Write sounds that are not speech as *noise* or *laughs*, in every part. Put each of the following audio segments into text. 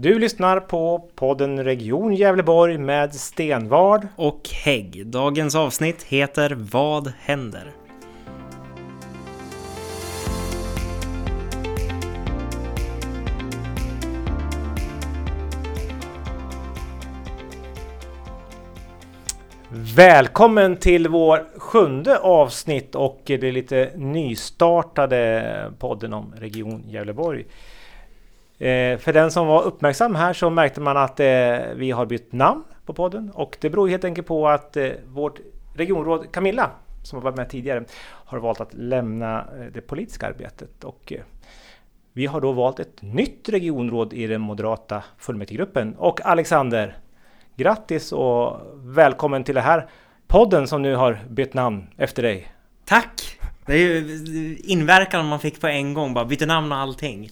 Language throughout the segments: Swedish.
Du lyssnar på podden Region Gävleborg med Stenvard. och Hägg. Dagens avsnitt heter Vad händer? Välkommen till vår sjunde avsnitt och det lite nystartade podden om Region Gävleborg. Eh, för den som var uppmärksam här så märkte man att eh, vi har bytt namn på podden och det beror helt enkelt på att eh, vårt regionråd Camilla som har varit med tidigare har valt att lämna eh, det politiska arbetet och eh, vi har då valt ett nytt regionråd i den moderata fullmäktigegruppen och Alexander Grattis och välkommen till den här podden som nu har bytt namn efter dig. Tack! Det är ju inverkan man fick på en gång, bara bytte namn och allting.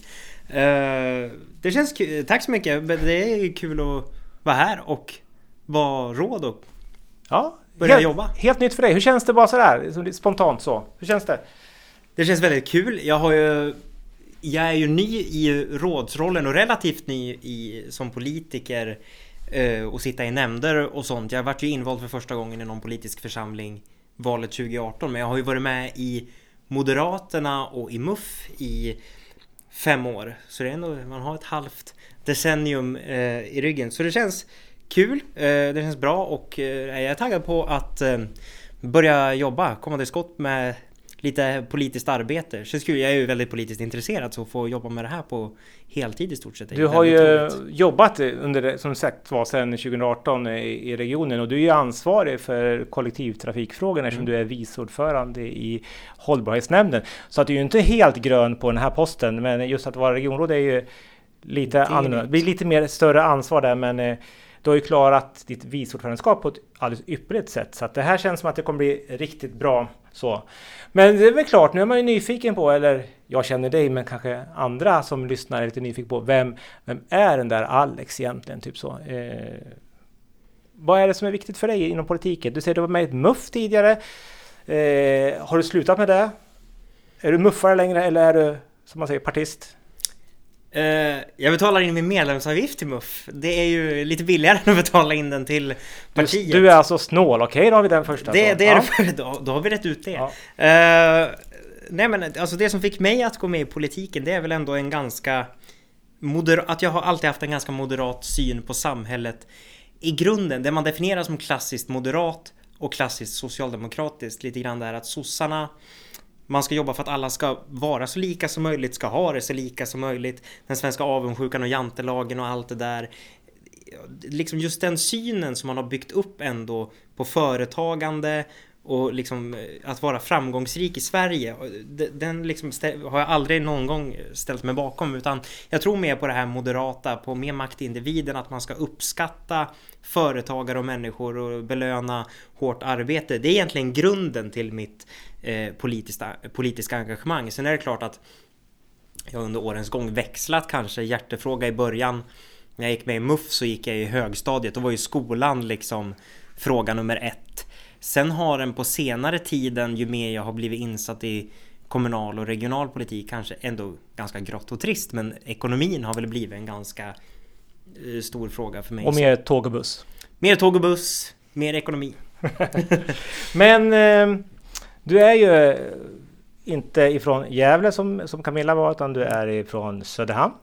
Eh, det känns kul. Tack så mycket. Det är kul att vara här och vara råd och Ja, Börja helt, jobba. Helt nytt för dig. Hur känns det bara sådär, liksom spontant så? Hur känns det? Det känns väldigt kul. Jag har ju Jag är ju ny i rådsrollen och relativt ny i, som politiker eh, och sitta i nämnder och sånt. Jag vart ju invald för första gången i någon politisk församling valet 2018 men jag har ju varit med i Moderaterna och i MUF i fem år. Så det är ändå, man har ett halvt decennium eh, i ryggen. Så det känns kul, eh, det känns bra och eh, jag är taggad på att eh, börja jobba, komma till skott med lite politiskt arbete. Känns kul, jag är ju väldigt politiskt intresserad så att få jobba med det här på heltid i stort sett. Du har ju roligt. jobbat under, som sagt var, sedan 2018 i, i regionen och du är ju ansvarig för kollektivtrafikfrågorna eftersom Mm. du är vice ordförande i hållbarhetsnämnden. Så att du är ju inte helt grön på den här posten, men just att vara regionråd är ju lite är annorlunda. Det blir lite mer större ansvar där, men eh, du har ju klarat ditt vice ordförandeskap på ett alldeles ypperligt sätt. Så att det här känns som att det kommer bli riktigt bra. Så. Men det är väl klart, nu är man ju nyfiken på, eller jag känner dig, men kanske andra som lyssnar är lite nyfiken på, vem, vem är den där Alex egentligen? Typ så. Eh, vad är det som är viktigt för dig inom politiken? Du säger att du var med i ett MUF tidigare. Eh, har du slutat med det? Är du muffare längre eller är du, som man säger, partist? Eh, jag betalar in min medlemsavgift till MUF. Det är ju lite billigare *laughs* än att betala in den till Du, partiet. du är alltså snål, okej då har vi den första. Det, det är ja. det, då, då har vi rätt ut det. Ja. Eh, nej men alltså det som fick mig att gå med i politiken det är väl ändå en ganska moder- att jag har alltid haft en ganska moderat syn på samhället i grunden. Det man definierar som klassiskt moderat och klassiskt socialdemokratiskt lite grann där att sossarna man ska jobba för att alla ska vara så lika som möjligt, ska ha det så lika som möjligt. Den svenska avundsjukan och jantelagen och allt det där liksom just den synen som man har byggt upp ändå på företagande och liksom eh, att vara framgångsrik i Sverige. Den liksom har jag aldrig någon gång ställt mig bakom utan jag tror mer på det här moderata, på mer makt i individen, att man ska uppskatta företagare och människor och belöna hårt arbete. Det är egentligen grunden till mitt eh, politiska, politiska engagemang. Sen är det klart att jag under årens gång växlat kanske hjärtefråga i början. När jag gick med i MUF så gick jag i högstadiet. Då var ju skolan liksom fråga nummer ett. Sen har den på senare tiden, ju mer jag har blivit insatt i kommunal och regional politik, kanske ändå ganska grått och trist. Men ekonomin har väl blivit en ganska eh, stor fråga för mig. Och mer tåg och buss. mer tåg och buss, mer ekonomi. *laughs* Men eh, du är ju eh, inte ifrån Gävle som, som Camilla var, utan du är ifrån Söderhamn.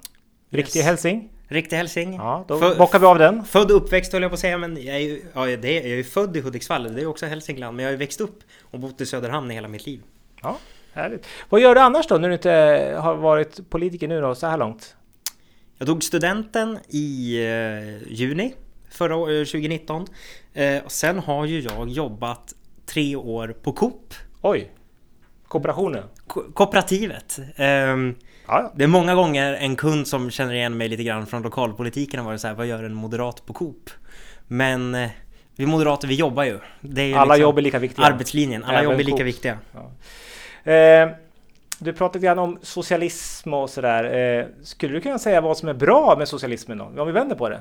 Riktig Yes. hälsing. Riktig hälsing. Ja, då För- bockar vi av den. Född och uppväxt höll jag på att säga, men jag är ju, ja, det jag är ju född i Hudiksvall, det är också Hälsingland, men jag har ju växt upp och bott i Söderhamn i hela mitt liv. Ja, härligt. Vad gör du annars då, när du inte har varit politiker nu då, så här långt? Jag tog studenten i eh, juni förra å- eh, 2019. Eh, och sen har ju jag jobbat tre år på Coop, Oj! Kooperationen. ko- kooperativet. Ehm, Ja, ja. det är många gånger en kund som känner igen mig lite grann från lokalpolitiken har varit så här, vad gör en moderat på Coop? Men eh, vi moderater, vi jobbar ju. Det är ju Alla liksom jobb är lika viktiga. Arbetslinjen, alla Även jobb är lika Coop. viktiga. Eh, du pratade grann om socialism och sådär. Eh, skulle du kunna säga vad som är bra med socialismen då? Om vi vänder på det.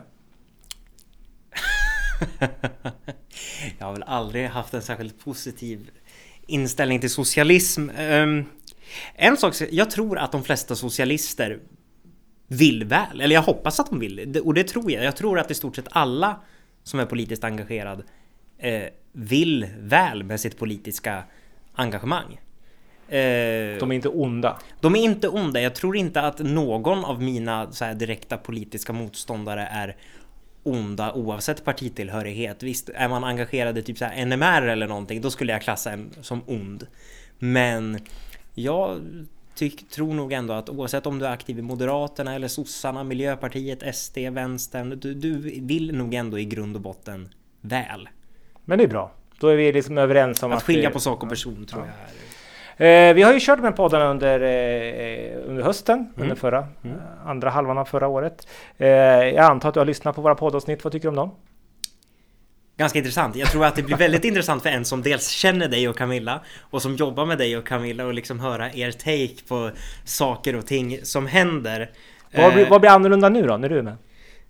*laughs* jag har väl aldrig haft en särskilt positiv inställning till socialism. Ehm, en sak, jag tror att de flesta socialister vill väl. Eller jag hoppas att de vill. Och det tror jag. Jag tror att i stort sett alla som är politiskt engagerad eh, vill väl med sitt politiska engagemang. Eh, de är inte onda. De är inte onda. Jag tror inte att någon av mina så direkta politiska motståndare är onda oavsett partitillhörighet. Visst, är man engagerad i typ så NMR eller någonting, då skulle jag klassa en som ond. Men jag tyck, tror nog ändå att oavsett om du är aktiv i Moderaterna eller sossarna, Miljöpartiet, SD, Vänstern, du, du vill nog ändå i grund och botten väl. Men det är bra. Då är vi liksom överens om att... Att skilja på sak och person tror ja. jag Eh, vi har ju kört med poddarna under, eh, under hösten, mm. under förra, mm. Eh, andra halvan av förra året. Eh, jag antar att du har lyssnat på våra poddavsnitt. Vad tycker du om dem? Ganska intressant. Jag tror att det blir väldigt intressant för en som dels känner dig och Camilla och som jobbar med dig och Camilla och liksom höra er take på saker och ting som händer. Vad blir, vad blir annorlunda nu då, när du är med?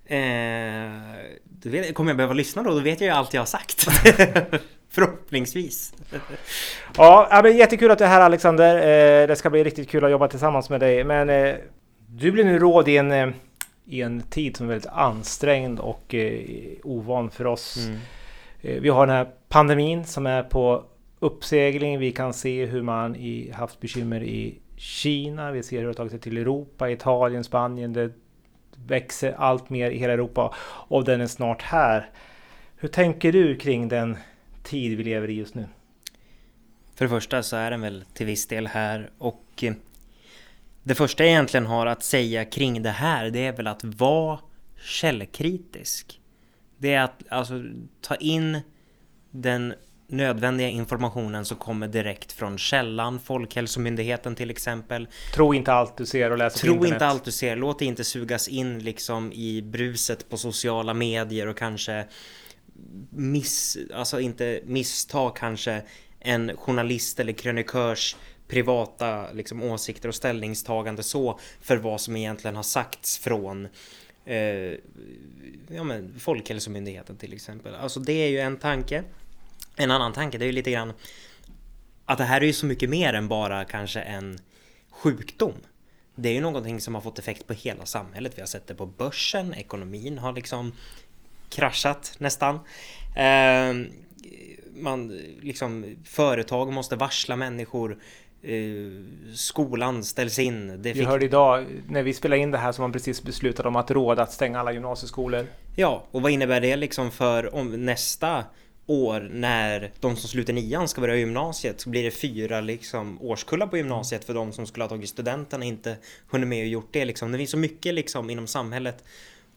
Eh, vet, kommer jag behöva lyssna då? Då vet jag ju allt jag har sagt. *laughs* Förhoppningsvis. ja, men jättekul att du är här Alexander. Eh, det ska bli riktigt kul att jobba tillsammans med dig. Men eh, du blir nu råd i en, eh, i en tid som är väldigt ansträngd och ovan för oss. Mm. Vi har den här pandemin som är på uppsegling. Vi kan se hur man i, haft bekymmer i Kina. Vi ser hur det har tagit sig till Europa, Italien, Spanien. Det växer allt mer i hela Europa och den är snart här. Hur tänker du kring den tid vi lever i just nu? För det första så är den väl till viss del här och eh, det första jag egentligen har att säga kring det här det är väl att vara källkritisk. Det är att alltså ta in den nödvändiga informationen som kommer direkt från källan, Folkhälsomyndigheten till exempel. Tro inte allt du ser och läser Tro på inte allt du ser, låt dig inte sugas in liksom i bruset på sociala medier och kanske miss, alltså inte missta kanske en journalist eller krönikörs privata liksom, åsikter och ställningstagande så för vad som egentligen har sagts från eh, ja, men Folkhälsomyndigheten till exempel. Alltså det är ju en tanke. En annan tanke det är ju lite grann att det här är ju så mycket mer än bara kanske en sjukdom. Det är ju någonting som har fått effekt på hela samhället. Vi har sett det på börsen, ekonomin har liksom kraschat nästan. Eh, man, liksom, företag måste varsla människor. Eh, skolan ställs in. Det vi hörde idag när vi spelade in det här som man precis beslutat om att råda att stänga alla gymnasieskolor. Ja, och vad innebär det liksom för om nästa år när de som slutar nian ska börja gymnasiet så blir det fyra liksom årskullar på gymnasiet för de som skulle ha tagit studenten och inte hunnit med och gjort det liksom. Det finns så mycket liksom inom samhället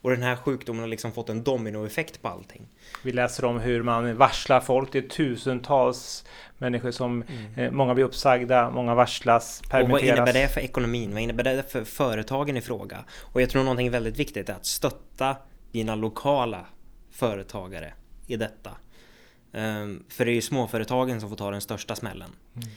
och den här sjukdomen har liksom fått en dominoeffekt på allting. Vi läser om hur man varslar folk. Det är tusentals människor som... Mm. Eh, många blir uppsagda, många varslas, permitteras. Och vad innebär det för ekonomin? Vad innebär det för företagen i fråga? Och jag tror någonting väldigt viktigt är att stötta dina lokala företagare i detta. Um, för det är ju småföretagen som får ta den största smällen. Mm.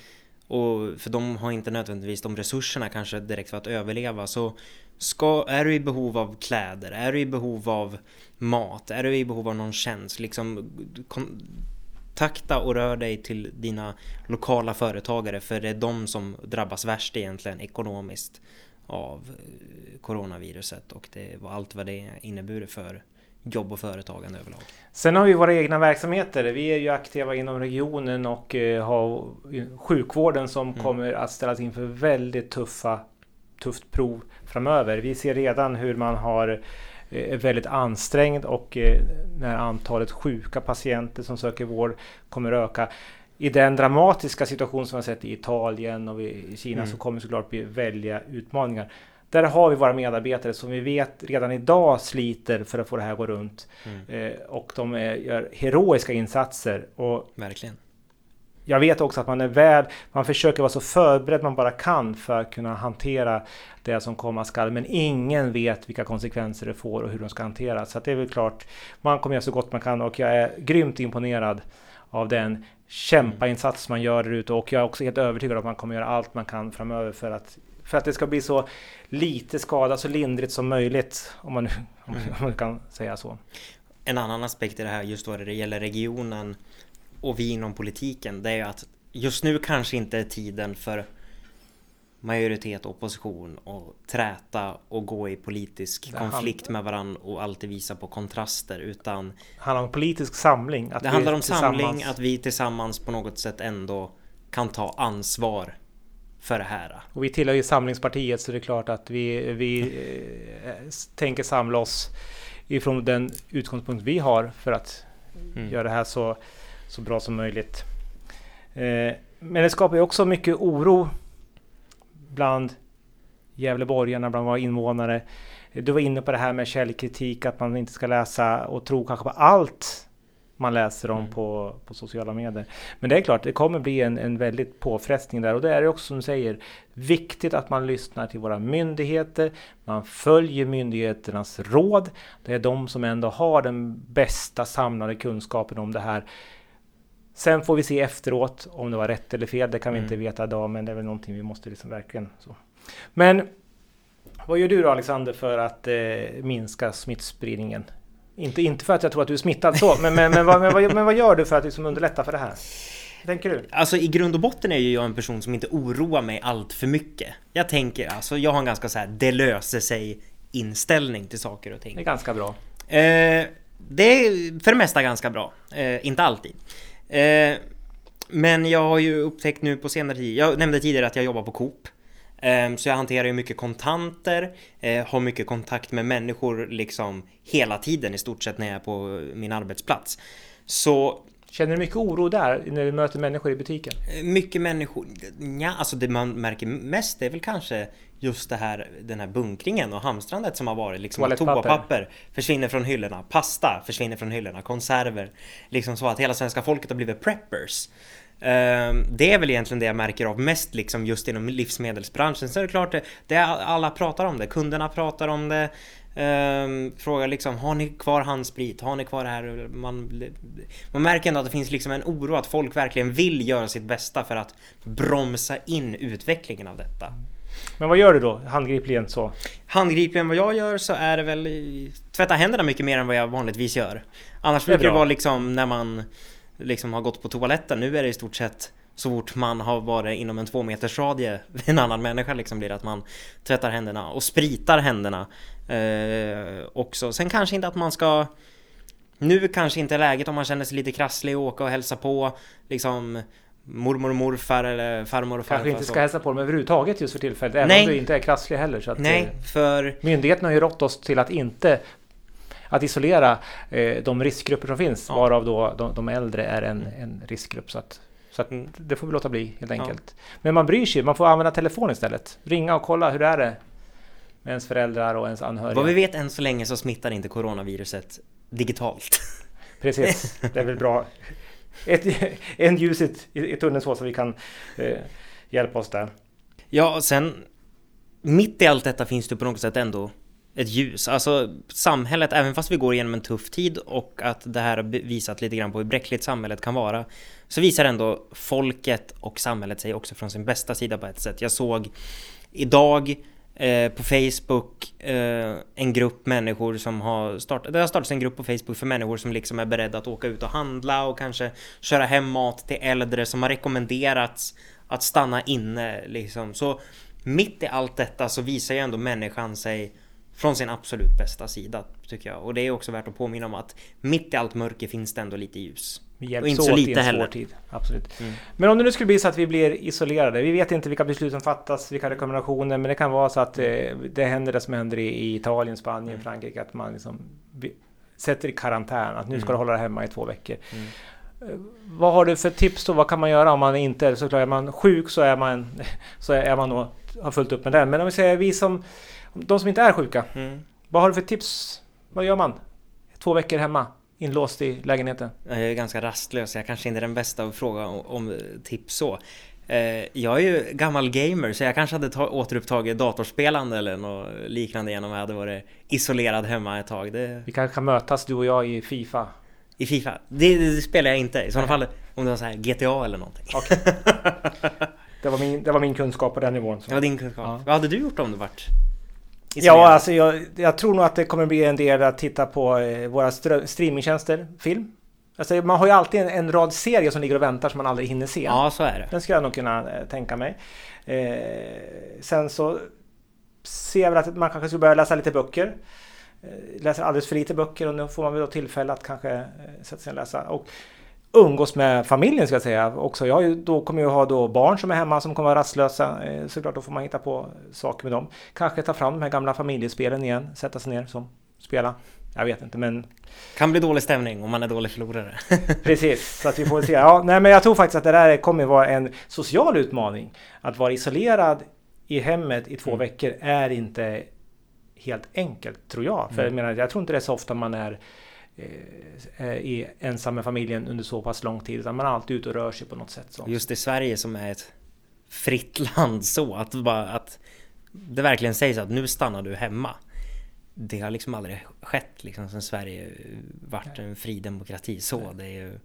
Och för de har inte nödvändigtvis de resurserna kanske direkt för att överleva. Så ska, är du i behov av kläder, är du i behov av mat, är du i behov av någon tjänst, liksom kontakta och rör dig till dina lokala företagare för det är de som drabbas värst egentligen ekonomiskt av eh, coronaviruset och det allt vad det inneburit för jobb och företagande överlag. Sen har vi våra egna verksamheter. Vi är ju aktiva inom regionen och eh, har sjukvården som mm. kommer att ställas inför väldigt tuffa tufft prov framöver. Vi ser redan hur man har är eh, väldigt ansträngd och eh, när antalet sjuka patienter som söker vård kommer öka. I den dramatiska situation som vi har sett i Italien och i Kina mm. så kommer det såklart bli väldiga utmaningar. Där har vi våra medarbetare som vi vet redan idag sliter för att få det här att gå runt. Mm. Eh, och de är, gör heroiska insatser. Och Verkligen. Jag vet också att man är väl, man försöker vara så förberedd man bara kan för att kunna hantera det som komma skall. Men ingen vet vilka konsekvenser det får och hur de ska hanteras. Så det är väl klart, man kommer göra så gott man kan och jag är grymt imponerad av den kämpainsats man gör där ute och jag är också helt övertygad om att man kommer göra allt man kan framöver för att för att det ska bli så lite skada, så lindrigt som möjligt. Om man, om man kan säga så. En annan aspekt i det här, just vad det gäller regionen och vi inom politiken, det är att just nu kanske inte är tiden för majoritet och opposition och träta och gå i politisk konflikt med varandra och alltid visa på kontraster utan Det handlar om politisk samling. Att det handlar om samling, att vi tillsammans på något sätt ändå kan ta ansvar för det här. Och vi tillhör ju Samlingspartiet så det är klart att vi, vi eh, tänker samla oss ifrån den utgångspunkt vi har för att Mm. göra det här så, så bra som möjligt. Eh, men det skapar ju också mycket oro bland Gävleborgarna, bland våra invånare. Du var inne på det här med källkritik, att man inte ska läsa och tro kanske på allt man läser om Mm. på, på sociala medier. Men det är klart, det kommer bli en, en väldigt påfrestning där och det är också som du säger viktigt att man lyssnar till våra myndigheter. Man följer myndigheternas råd. Det är de som ändå har den bästa samlade kunskapen om det här. Sen får vi se efteråt om det var rätt eller fel. Det kan vi Mm. inte veta idag, men det är väl någonting vi måste liksom verkligen så. Men vad gör du då Alexander för att eh, minska smittspridningen? Inte, inte för att jag tror att du är smittad så, men, men, men, vad, men, vad, men vad gör du för att liksom underlätta för det här? Tänker du? Alltså i grund och botten är ju jag en person som inte oroar mig allt för mycket. Jag tänker alltså, jag har en ganska så här det löser sig inställning till saker och ting. Det är ganska bra. Eh, det är för det mesta ganska bra. Eh, inte alltid. Eh, men jag har ju upptäckt nu på senare tid, jag nämnde tidigare att jag jobbar på Coop. Eh, så jag hanterar ju mycket kontanter, eh, har mycket kontakt med människor liksom hela tiden i stort sett när jag är på min arbetsplats. Så Känner du mycket oro där när du möter människor i butiken? Eh, Mycket människor, ja alltså det man märker mest är väl kanske just det här, den här bunkringen och hamstrandet som har varit. Liksom toapapper försvinner från hyllorna, pasta försvinner från hyllorna, konserver. Liksom så att hela svenska folket har blivit preppers. Ehm, Det är väl egentligen det jag märker av mest liksom just inom livsmedelsbranschen. Så är det klart, det, det alla pratar om det, kunderna pratar om det. Um, frågar liksom, har ni kvar handsprit? Har ni kvar det här? Man, man märker ändå att det finns liksom en oro att folk verkligen vill göra sitt bästa för att bromsa in utvecklingen av detta. Men vad gör du då handgripligen så? Handgripligen vad jag gör så är det väl tvätta händerna mycket mer än vad jag vanligtvis gör. Annars Det brukar det bra. vara liksom när man liksom har gått på toaletten. Nu är det i stort sett så fort man har varit inom en två meters radie en annan människa liksom blir det att man tvättar händerna och spritar händerna eh, också. Sen kanske inte att man ska nu kanske inte är läget om man känner sig lite krasslig och åka och hälsa på liksom mormor och morfar eller farmor och farfar. Kanske inte ska hälsa på dem överhuvudtaget just för tillfället, även Nej. om du inte är krasslig heller. Så att, Nej, eh, för Myndigheterna har ju rått oss till att inte att isolera eh, de riskgrupper som finns, Ja. varav då de, de äldre är en, en riskgrupp. Så, att, så att Mm. det får vi låta bli helt Ja. enkelt. Men man bryr sig, man får använda telefon istället. Ringa och kolla hur är det med ens föräldrar och ens anhöriga. Vad vi vet än så länge så smittar inte coronaviruset digitalt. *laughs* Precis, det är väl bra. Ett, en ljus i, i tunneln så, så vi kan eh, hjälpa oss där. Ja, sen mitt i allt detta finns det på något sätt ändå ett ljus. Alltså samhället, även fast vi går igenom en tuff tid och att det här har visat lite grann på hur bräckligt samhället kan vara, så visar ändå folket och samhället sig också från sin bästa sida på ett sätt. Jag såg idag eh, på Facebook eh, en grupp människor som har startat, det har startats en grupp på Facebook för människor som liksom är beredda att åka ut och handla och kanske köra hem mat till äldre som har rekommenderats att stanna inne liksom. Så mitt i allt detta så visar ju ändå människan sig från sin absolut bästa sida tycker jag. Och det är också värt att påminna om att mitt i allt mörker finns det ändå lite ljus. Vi Och hjälps inte så åt i lite en heller. svår tid. Absolut. Mm. Men om det nu skulle bli så att vi blir isolerade. Vi vet inte vilka beslut som fattas, vilka rekommendationer. Men det kan vara så att eh, det händer det som händer i, i Italien, Spanien, Mm. Frankrike. Att man liksom sätter i karantän. Att nu ska Mm. du hålla dig hemma i två veckor. Mm. Eh, Vad har du för tips då? Vad kan man göra om man inte är såklart är man sjuk så är man *laughs* så är man nog har fullt upp med den. Men om vi säger vi som de som inte är sjuka. Mm. Vad har du för tips? Vad gör man? Två veckor hemma inlåst i lägenheten. Jag är ganska rastlös, jag kanske inte är den bästa att fråga om, tips så. Eh, jag är ju gammal gamer så jag kanske hade ta- återupptagit datorspelande eller något liknande igen om jag hade varit isolerad hemma ett tag. Det, Vi kanske kan mötas du och jag i Fifa. I Fifa. Det, det spelar jag inte. I sådana fall om det var så här GTA eller någonting. Okej. *laughs* Det var, min, det var min kunskap på den nivån. Så. Det var din kunskap. Ja. Vad hade du gjort om du vart Ja, alltså jag, jag tror nog att det kommer bli en del att titta på eh, våra streamingtjänster, film. Alltså, man har ju alltid en, en rad serier som ligger och väntar som man aldrig hinner se. Ja, så är det. Den skulle jag nog kunna eh, tänka mig. Eh, sen så ser jag väl att man kanske skulle börja läsa lite böcker. Eh, läser alldeles för lite böcker och nu får man väl då tillfälle att kanske eh, sätta sig och läsa. Och umgås med familjen ska jag säga också. Jag ju, då kommer jag ha då barn som är hemma som kommer vara rastlösa. Eh, såklart då får man hitta på saker med dem. Kanske ta fram de här gamla familjespelen igen. Sätta sig ner som spela. Jag vet inte men... Kan bli dålig stämning om man är dålig förlorare. *laughs* Precis, så att vi får se. Ja, nej, men jag tror faktiskt att det där kommer vara en social utmaning. Att vara isolerad i hemmet i två mm. veckor är inte helt enkelt tror jag. För mm. jag, menar, jag tror inte det är så ofta man är eh, i ensam med familjen under så pass lång tid. Utan man är alltid ute och rör sig på något sätt. Så. Just i Sverige som är ett fritt *laughs* land så att, bara, att det verkligen sägs att nu stannar du hemma det har liksom aldrig skett liksom sen Sverige vart en fri demokrati så. Det är ju...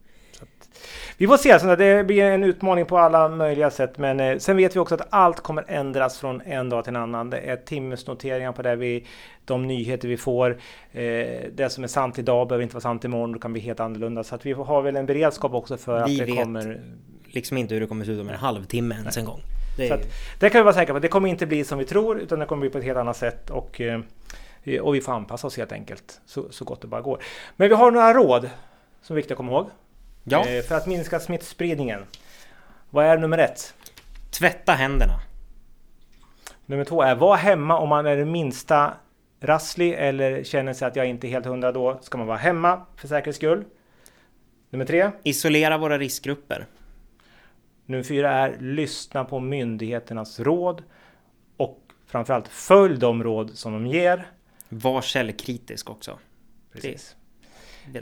Vi får se, så det blir en utmaning på alla möjliga sätt. Men eh, sen vet vi också att allt kommer ändras från en dag till en annan. Det är timmesnoteringar på det vi, de nyheter vi får. Eh, det som är sant idag behöver inte vara sant imorgon. Det kan bli helt annorlunda. Så att vi har väl en beredskap också för vi att det kommer... Vi vet liksom inte hur det kommer se ut om en halvtimme ens en gång. Det, är... att, det kan vi vara säkra på. Det kommer inte bli som vi tror utan det kommer bli på ett helt annat sätt. Och, Eh, och vi får anpassa oss helt enkelt så, så gott det bara går. Men vi har några råd som är viktiga att komma ihåg. Ja. Eh, för att minska smittspridningen. Vad är nummer ett? Tvätta händerna. Nummer två är var hemma om man är det minsta rasslig eller känner sig att jag inte är helt hundra då ska man vara hemma för säkerhets skull. Nummer tre. Isolera våra riskgrupper. Nummer fyra är lyssna på myndigheternas råd och framförallt följ de råd som de ger. Var källkritisk också. Precis.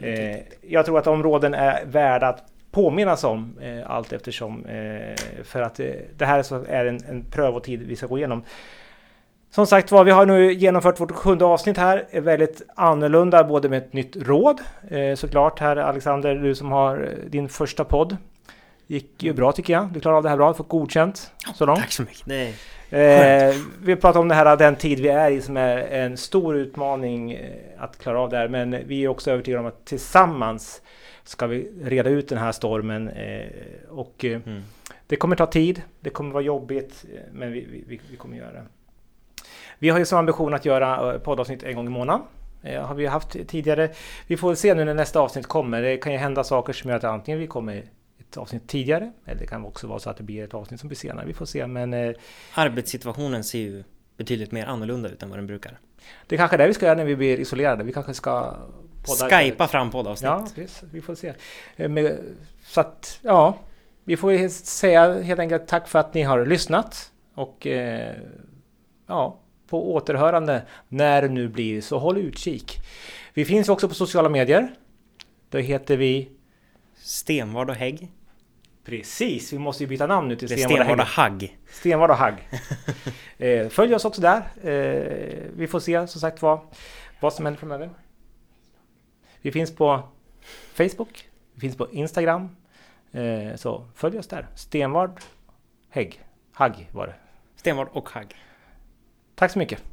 Eh, jag tror att områden är värda att påminnas om eh, allt eftersom. Eh, för att eh, det här så är en, en prövotid vi ska gå igenom. Som sagt var, vi har nu genomfört vårt sjunde avsnitt här. Är väldigt annorlunda, både med ett nytt råd eh, såklart. Här Alexander, du som har eh, din första podd. Gick ju bra tycker jag. Du klarade av det här bra, du fått godkänt så långt. Tack så mycket. Nej. Eh, vi pratar om det här, den tid vi är i som är en stor utmaning eh, att klara av det här. Men vi är också övertygade om att tillsammans ska vi reda ut den här stormen. Eh, och eh, mm. det kommer ta tid, det kommer vara jobbigt, eh, men vi, vi, vi, kommer göra det. Vi har ju som ambition att göra poddavsnitt en gång i månaden. Eh, har vi haft tidigare. Vi får se nu när nästa avsnitt kommer. Det kan ju hända saker som gör att antingen vi kommer ett avsnitt tidigare. Eller det kan också vara så att det blir ett avsnitt som blir senare. Vi får se. Men, eh, Arbetssituationen ser ju betydligt mer annorlunda ut än vad den brukar. Det är kanske är det vi ska göra när vi blir isolerade. Vi kanske ska podda Skypa fram poddavsnitt. Ja, precis. Vi får se. Eh, så att, ja. Vi får säga helt enkelt tack för att ni har lyssnat. Och eh, ja, på återhörande när det nu blir. Så håll utkik. Vi finns också på sociala medier. Då heter vi Stenvard och Hägg. Precis, vi måste ju byta namn nu till Stenvard och Hagg. Stenvard och Hagg. *laughs* eh, följ oss också där. Eh, vi får se som sagt vad, vad som händer framöver. Vi finns på Facebook, vi finns på Instagram. Eh, så följ oss där. Stenvard Hägg. Hagg var det. Stenvard och Hagg. Tack så mycket.